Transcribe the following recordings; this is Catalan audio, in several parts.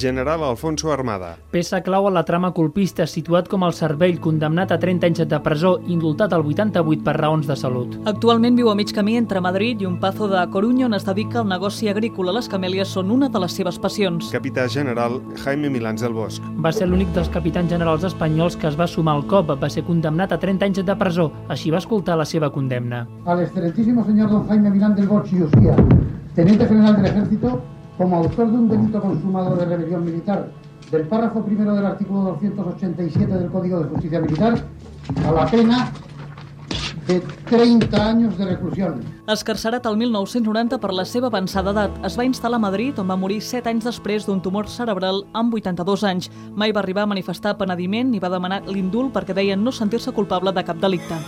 General Alfonso Armada. Peça clau a la trama colpista, situat com el cervell, condemnat a 30 anys de presó, indultat al 88 per raons de salut. Actualment viu a mig camí entre Madrid i un pazo de Coruña on es dedica al negoci agrícola. Les camèlies són una de les seves passions. Capità General Jaime Milans del Bosch. Va ser l'únic dels capitans generals espanyols que es va sumar al cop. Va ser condemnat a 30 anys de presó. Així va escoltar la seva condemna. Al excelentísimo señor don Jaime Milán del Bosch y Usía, teniente general del ejército, como autor de un delito consumado de rebelión militar del párrafo primero del artículo 287 del Código de Justicia Militar, a la pena de 30 años de reclusión. Escarcerat el 1990 per la seva avançada edat, es va instal·lar a Madrid on va morir 7 anys després d'un tumor cerebral amb 82 anys. Mai va arribar a manifestar penediment ni va demanar l'indult perquè deien no sentir-se culpable de cap delicte.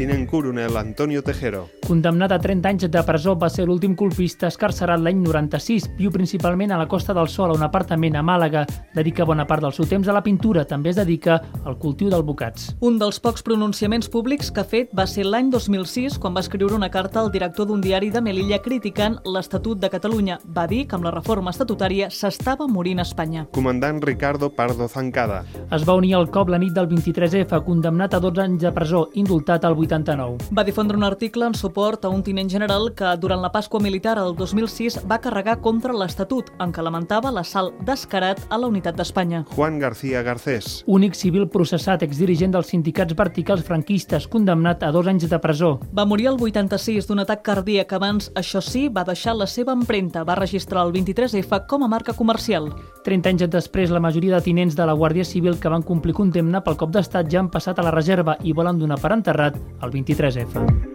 Tinent coronel Antonio Tejero. Condemnat a 30 anys de presó, va ser l'últim colpista escarcerat l'any 96. Viu principalment a la Costa del Sol, a un apartament a Màlaga. Dedica bona part del seu temps a la pintura. També es dedica al cultiu d'albocats. Un dels pocs pronunciaments públics que ha fet va ser l'any 2006, quan va escriure una carta al director d'un diari de Melilla criticant l'Estatut de Catalunya. Va dir que amb la reforma estatutària s'estava morint Espanya. Comandant Ricardo Pardo Zancada. Es va unir al cop la nit del 23F, condemnat a 12 anys de presó, indultat al 89. Va difondre un article en suport a un tinent general que durant la Pasqua Militar el 2006 va carregar contra l'Estatut, en què lamentava l'assalt descarat a la unitat d'Espanya. Juan García Garcés. Únic civil processat, exdirigent dels sindicats verticals franquistes, condemnat a dos anys de presó. Va morir el 86 d'un atac cardíac. Abans, això sí, va deixar la seva empremta. Va registrar el 23F com a marca comercial. 30 anys després, la majoria de tinents de la Guàrdia Civil que van complir condemna pel cop d'estat ja han passat a la reserva i volen donar per enterrat el 23F.